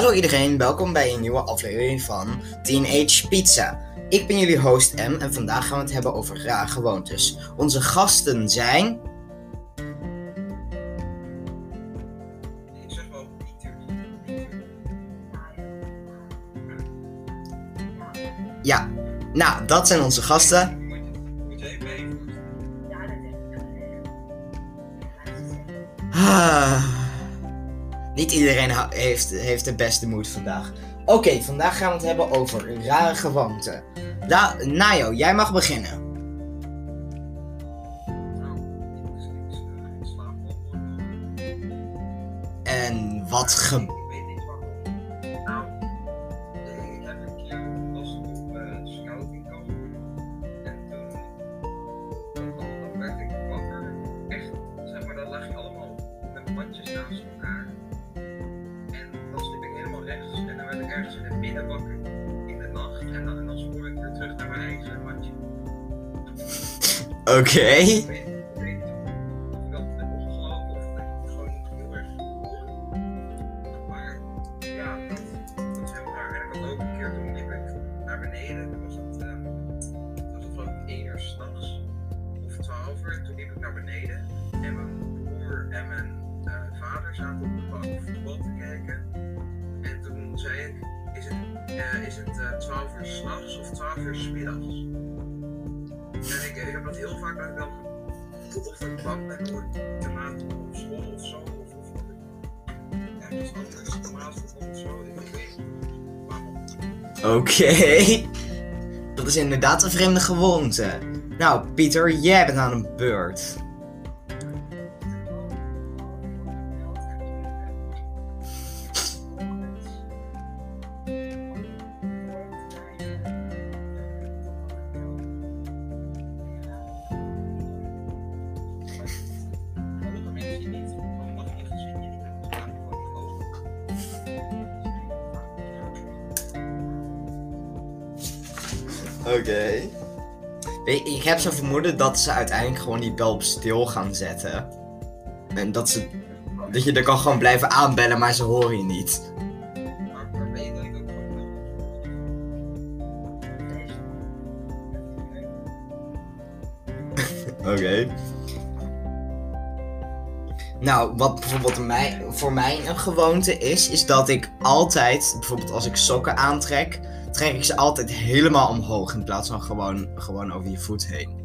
Hallo iedereen, welkom bij een nieuwe aflevering van Teenage Pizza. Ik ben jullie host M en vandaag gaan we het hebben over rare gewoontes. Onze gasten zijn. Ik zeg wel Pieter. Ja, nou, dat zijn onze gasten. Ah, niet iedereen heeft, heeft de beste moed vandaag. Oké, vandaag gaan we het hebben over rare gewoonten. La Nayo, jij mag beginnen. Nou, ik moest Oké. En dat heel vaak dat dan of dat ik bang ben door te laat op school of zo. Of, of dat ik ergens anders te laat kom of zo. Oké. Dat is inderdaad een vreemde gewoonte. Nou, Pieter, jij bent aan de beurt. Oké. Ik heb zo'n vermoeden dat ze uiteindelijk gewoon die bel op stil gaan zetten. En dat ze. Dat je er kan gewoon blijven aanbellen, maar ze horen je niet. Maar maar Nou, wat bijvoorbeeld mij, voor mij een gewoonte is, is dat ik altijd, bijvoorbeeld als ik sokken aantrek, trek ik ze altijd helemaal omhoog in plaats van gewoon, gewoon over je voet heen.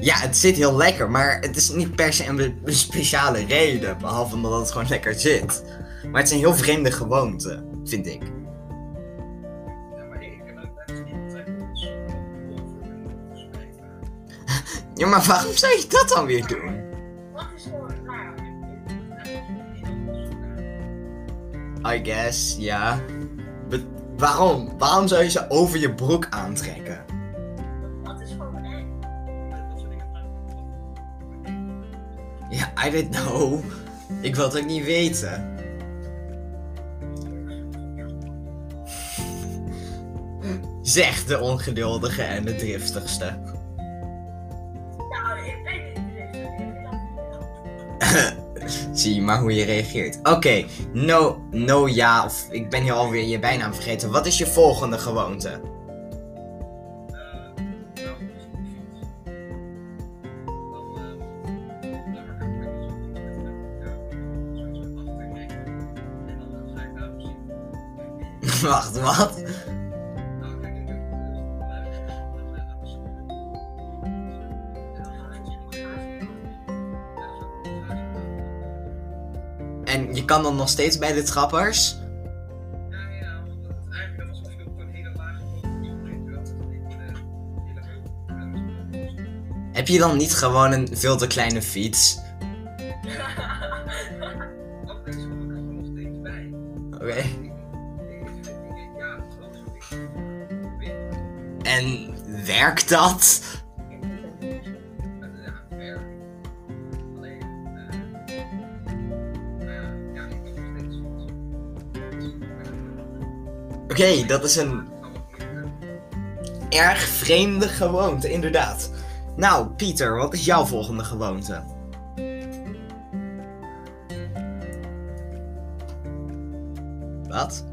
Ja, het zit heel lekker, maar het is niet per se een, een speciale reden, behalve omdat het gewoon lekker zit. Maar het is een heel vreemde gewoonte, vind ik. Ja, maar waarom zou je dat dan weer doen? I guess, ja. Waarom? Waarom zou je ze over je broek aantrekken? Wat is gewoon eng? Dingen Ja, I don't know. Ik wil het ook niet weten. Zeg de ongeduldige en de driftigste. Zie maar hoe je reageert. Oké, no, no ja, of ik ben hier alweer je bijnaam vergeten. Wat is je volgende gewoonte? Eh, nou, je kan dan nog steeds bij de trappers? Ja, ja, want het eigenlijk je op een hele lage. Heb je dan niet gewoon een veel te kleine fiets? Dat is gewoon er nog steeds bij. Oké. Het het. En werkt dat? Nee, dat is een erg vreemde gewoonte, inderdaad. Nou, Pieter, wat is jouw volgende gewoonte? Wat?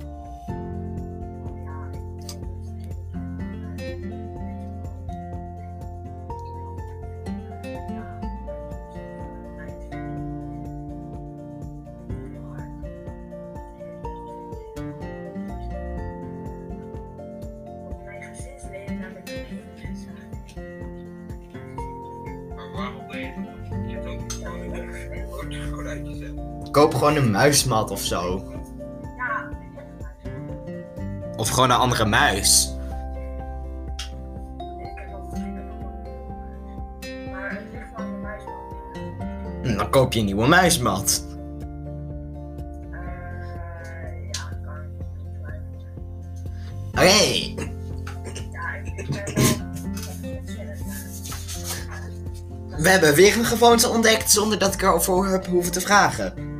Koop gewoon een muismat of zo. Ja, Of gewoon een andere muis. Hm, Dan koop je een nieuwe muismat. Ja, kan. Oké. We hebben weer een gewoonte ontdekt zonder dat ik erover heb hoeven te vragen.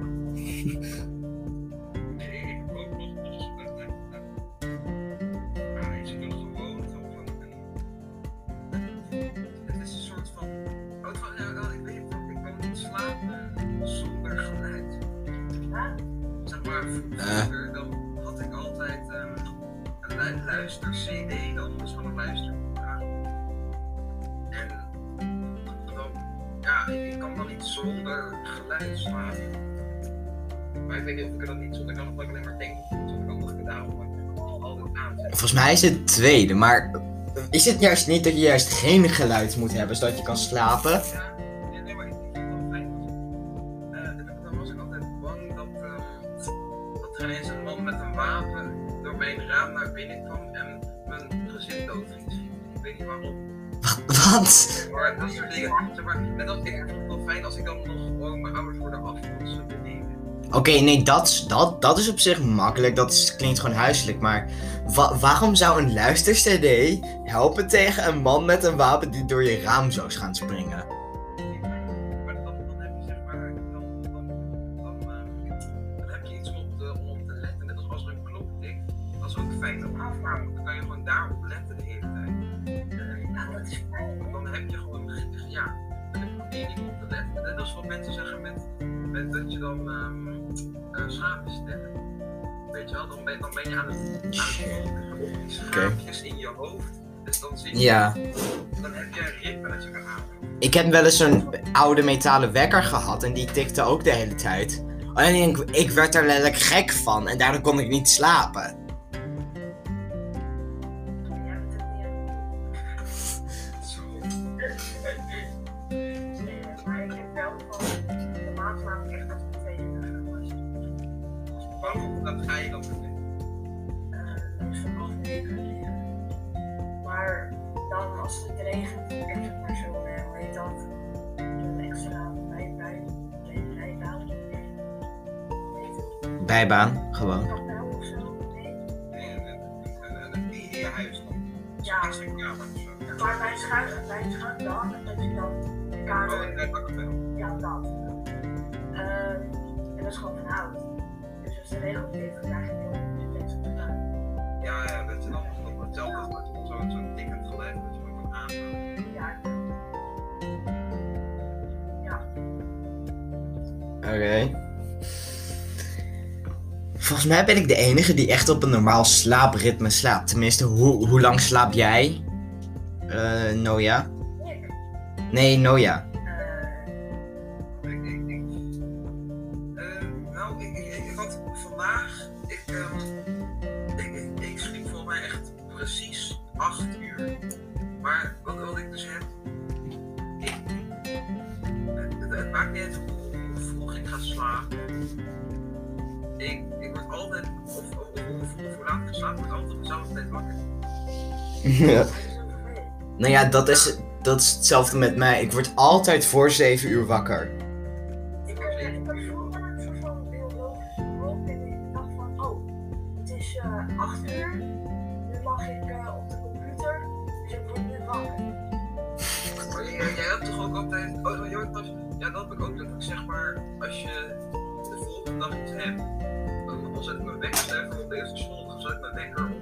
Vroeger dan had ik altijd ehm, een lu- luister-CD, dan was gewoon een luisterprogramma. En dan, ja, ik kan dan niet zonder geluid slapen. Maar ik weet niet of ik dan niet zonder kan, of ik alleen maar denk dat gedaan heb, maar ik kan altijd aanzetten. Volgens mij is het het tweede, maar is het juist niet dat je juist geen geluid moet hebben zodat je kan slapen? Wat? Maar dat soort dingen. Zeg maar, en dan vind ik het wel fijn als ik dan nog gewoon mijn ouders worden afgewassen beneden. Oké, nee, dat, dat, dat is op zich makkelijk. Dat is- klinkt gewoon huiselijk. Maar wa- waarom zou een luister-CD helpen tegen een man met een wapen die door je raam zou gaan springen? Maar dan, heb je iets om op, te, letten. Net als als er een tikt, dat is ook fijn om te dan eh, schaapjes stellen. Weet je wel, dan ben, dan ben je aan het, aan het schaapjes in je hoofd. Dus dan zie je, Ja. dan heb je een ritme dat je kan aanhouden. Ik heb wel eens zo'n oude metalen wekker gehad en die tikte ook de hele tijd. En ik, ik werd er letterlijk gek van en daardoor kon ik niet slapen. In huis dan. Ja. Extra kamer of zo. Maar bij een schuin dak, dat je dan de Oh, kamer, in het bakkenvel. ja dat. Ehm, en dat is gewoon van hout. Dus als de regel dit, dan krijg je heel veel extra geluid. Ja, ja, dat je dan nog hetzelfde als met zo'n zo'n tikkend geluid dat je gewoon kan aanhouden. Ja, ja. Oké. Volgens mij ben ik de enige die echt op een normaal slaapritme slaapt. Tenminste, hoe, hoe lang slaap jij? Eh, Noja? Nee, Noja. Ja. Nou ja, dat is, dat is hetzelfde met mij. Ik word altijd voor 7 uur wakker. Ik vroeger een soort van biologisch en ik dacht van, oh, het is eh 8 uur, nu mag ik eh, op de computer, dus ik word nu wakker. Maar jij, jij hebt toch ook altijd. Oh, oh, jij was, ja, dat heb ik ook. Dat ik zeg maar. Als je de volgende dag iets hebt. Dan zet ik mijn wekker. Stel voor op de eerste school. Ik mijn wekker om.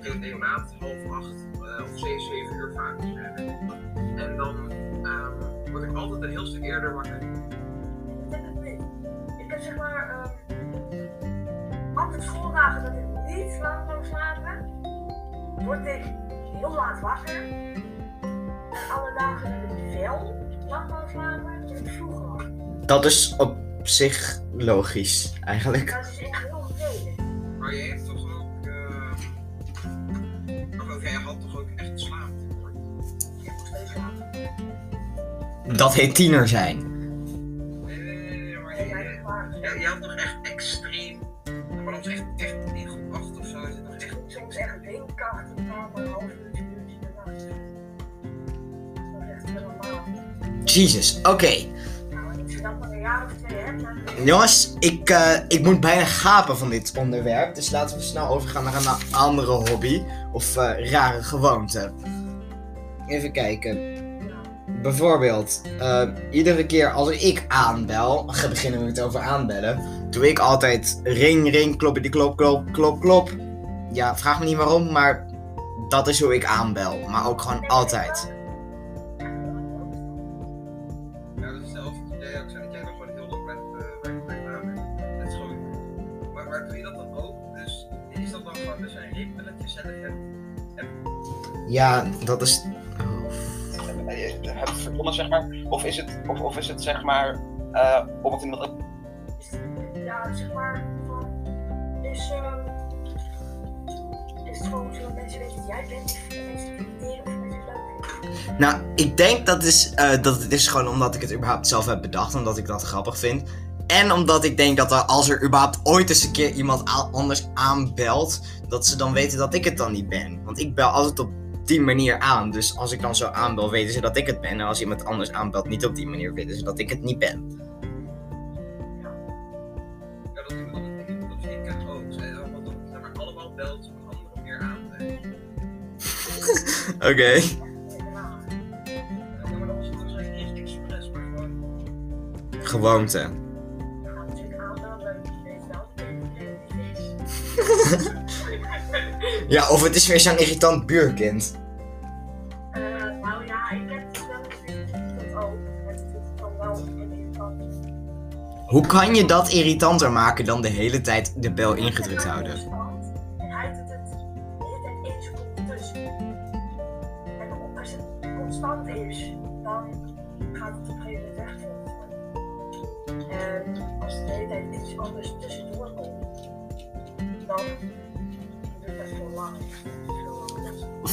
Geen neonaat. half acht. eh, of zeven, zeven uur vaak. te hebben. En dan. ehm, word ik altijd een heel stuk eerder wakker. Ik heb zeg maar, ehm altijd school dagen dat ik niet lang kan slapen, word ik heel laat wakker. En alle dagen dat ik wel lang kan slapen, word ik vroeg wakker. Dat is op zich logisch, eigenlijk. Dat is echt heel vervelend. Maar je heeft toch Dat heet tiener zijn. Nee, nee, nee, nee, maar je, je had toch echt extreem. Maar dat was echt, echt in groep 8 of zo. Is het nog echt. Soms echt windkracht en dan maar een half uurtje, uurtje nacht. Dat is echt helemaal. Jesus, oké. Nou, nog een hebt, dan Jongens, ik, eh, ik moet bijna gapen van dit onderwerp. Dus laten we snel overgaan naar een andere hobby. Of eh, rare gewoonte. Even kijken. Bijvoorbeeld, eh, iedere keer als ik aanbel, ga beginnen we het over aanbellen, doe ik altijd ring, ring, kloppie, klop, klop, klop, klop. Ja, vraag me niet waarom, maar dat is hoe ik aanbel. Maar ook gewoon altijd. Ja, dat is zeg maar? Of is het, of, of is het zeg maar, eh omdat iemand ook Ja, zeg maar, is, ehm, is het gewoon mensen weten dat jij bent, of mensen of leuk? Nou, ik denk dat, is, eh, dat het is gewoon omdat ik het überhaupt zelf heb bedacht. Omdat ik dat grappig vind. En omdat ik denk dat er, als er überhaupt ooit eens een keer iemand anders aanbelt, dat ze dan weten dat ik het dan niet ben. Want ik bel altijd op die manier aan. Dus als ik dan zo aanbel, weten ze dat ik het ben. En als iemand anders aanbelt, niet op die manier, weten ze dat ik het niet ben. Ja, dat doen we dan. Dat ik echt ook. Zij want zeg maar allemaal belt op een andere manier aan. Oké. Ja, maar dat maar gewoon. Gewoonte. Gaan natuurlijk aanbellen, leuk, je weet wel dat het is. Ja, of het is weer zo'n irritant buurkind. Eh, nou ja, ik heb het wel gezien, ook. Het is dan wel een irritant. Hoe kan je dat irritanter maken dan de hele tijd de bel ingedrukt houden?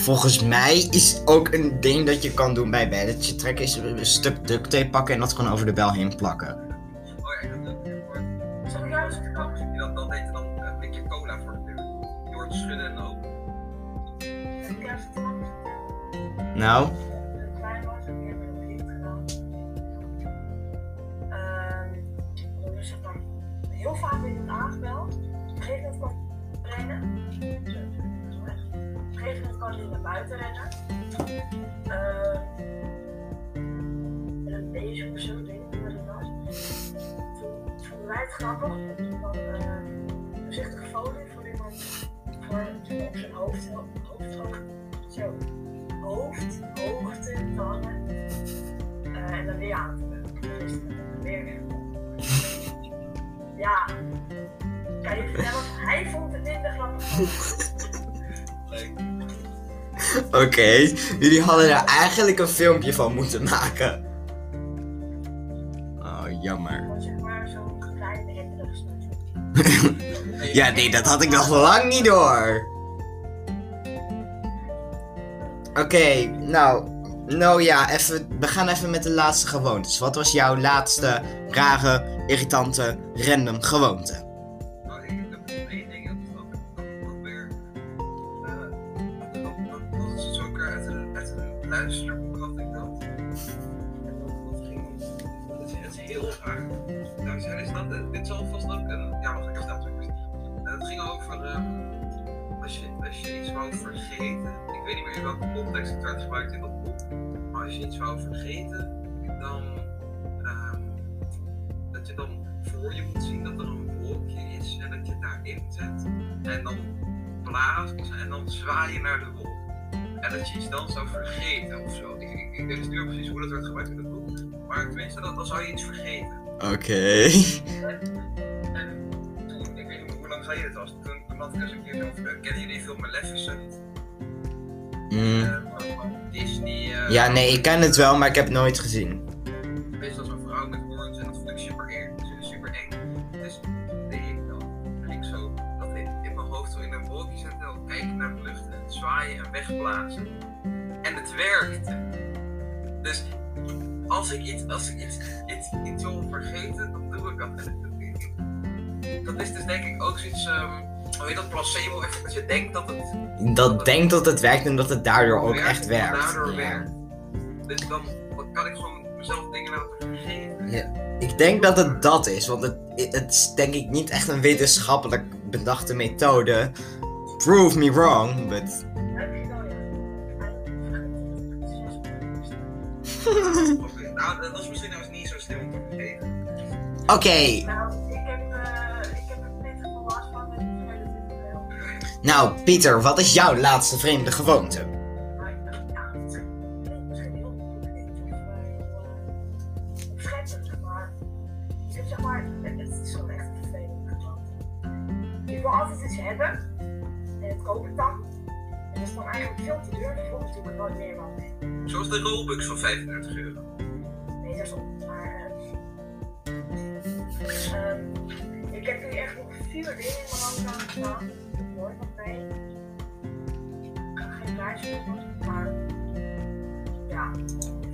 Volgens mij is ook een ding dat je kan doen bij belletje trekken is een stuk duct tape pakken en dat gewoon over de bel heen plakken. Oh ja. Zal ik jou eens verkopen? Dan deed er dan een blikje cola voor de deur. Je hoort schudden en open. Nou, folie voor iemand op zijn hoofd, hoofd, zo hoofd, hoogte, eh en dan weer aan te. Ja. Hij vond het. Leuk. oké. Jullie hadden daar eigenlijk een filmpje van moeten maken. Zeg maar zo'n snoetje. Ja, nee, dat had ik nog lang niet door. Oké, nou. Nou ja, even, we gaan even met de laatste gewoontes. Wat was jouw laatste rare, irritante, random gewoonte? Vergeten. Ik weet niet meer in welke context het werd gebruikt in dat boek. Maar als je iets wou vergeten, dan. ehm, dat je dan voor je moet zien dat er een wolkje is en dat je het daarin zet. En dan blaast en dan zwaai je naar de wolk. En dat je iets dan zou vergeten of zo. Ik, ik, ik weet dus niet meer precies hoe dat werd gebruikt in het boek. Maar tenminste, dan, dan zou je iets vergeten. Oké. En toen, ik weet niet hoe lang geleden het was, keer eh, Kennen jullie film Maleficent? Mm. Eh, van, Disney. eh, Ja, nee, ik ken het wel, maar ik heb het nooit gezien. Hoe heet dat, placebo effect, dat je denkt dat het Dat denkt dat het werkt en dat het daardoor ook werkt, echt werkt. Daardoor Ja. werkt. Dus dan, dan kan ik gewoon mezelf dingen laten vergeten. Ik denk dat het dat is, want het, het is denk ik niet echt een wetenschappelijk bedachte methode. Prove me wrong, but... Je ja. Nou, dat is misschien nou niet zo slim om te vergeten. Oké, Nou, nou Pieter, wat is jouw laatste vreemde gewoonte? Maar ja, het zijn het zijn heel veel opschepperig, maar ik heb zeg maar, het het is gewoon echt vervelend. Want ik wil altijd iets hebben en dat koop ik dan. En dat is dan eigenlijk veel te duur, ik doe er nooit meer wat mee. Zoals de Robux van 35 euro. Nee, dat is op. Maar eh, ehm, ik heb nu echt nog vier dingen in mijn hand staan. Mee. Ik geen maar ja,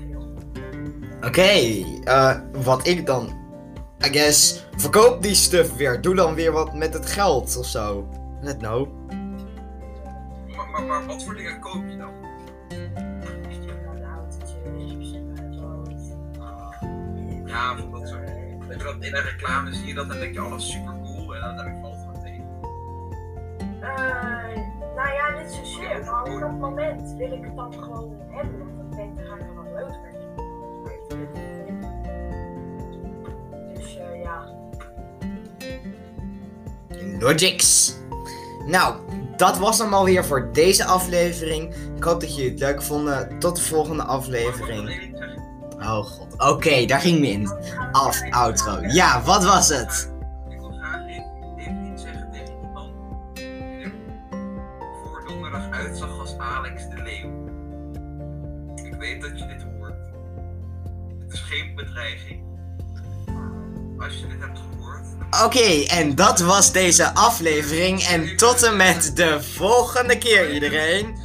veel. Oké, eh, wat ik dan... I guess, verkoop die stuff weer. Doe dan weer wat met het geld of zo. Let know. Maar, maar, maar wat voor dingen koop je dan? Nou, de auto's. Ja, dat soort dingen. In een reclame zie je dat en denk je, oh is super cool. En dan denk nou ja, niet zozeer, maar op dat moment wil ik het dan gewoon hebben, want dan denk ik, dan ga ik er wat ik. Dus eh, ja. Logics. Nou, dat was hem alweer voor deze aflevering. Ik hoop dat jullie het leuk vonden. Tot de volgende ik aflevering. Oh god. Oké, daar ging we in. Af, outro. Ja, wat was het? Weet dat je dit hoort. Het is geen bedreiging. Als je dit hebt gehoord, Oké, en dat was deze aflevering. En tot en met de volgende keer iedereen.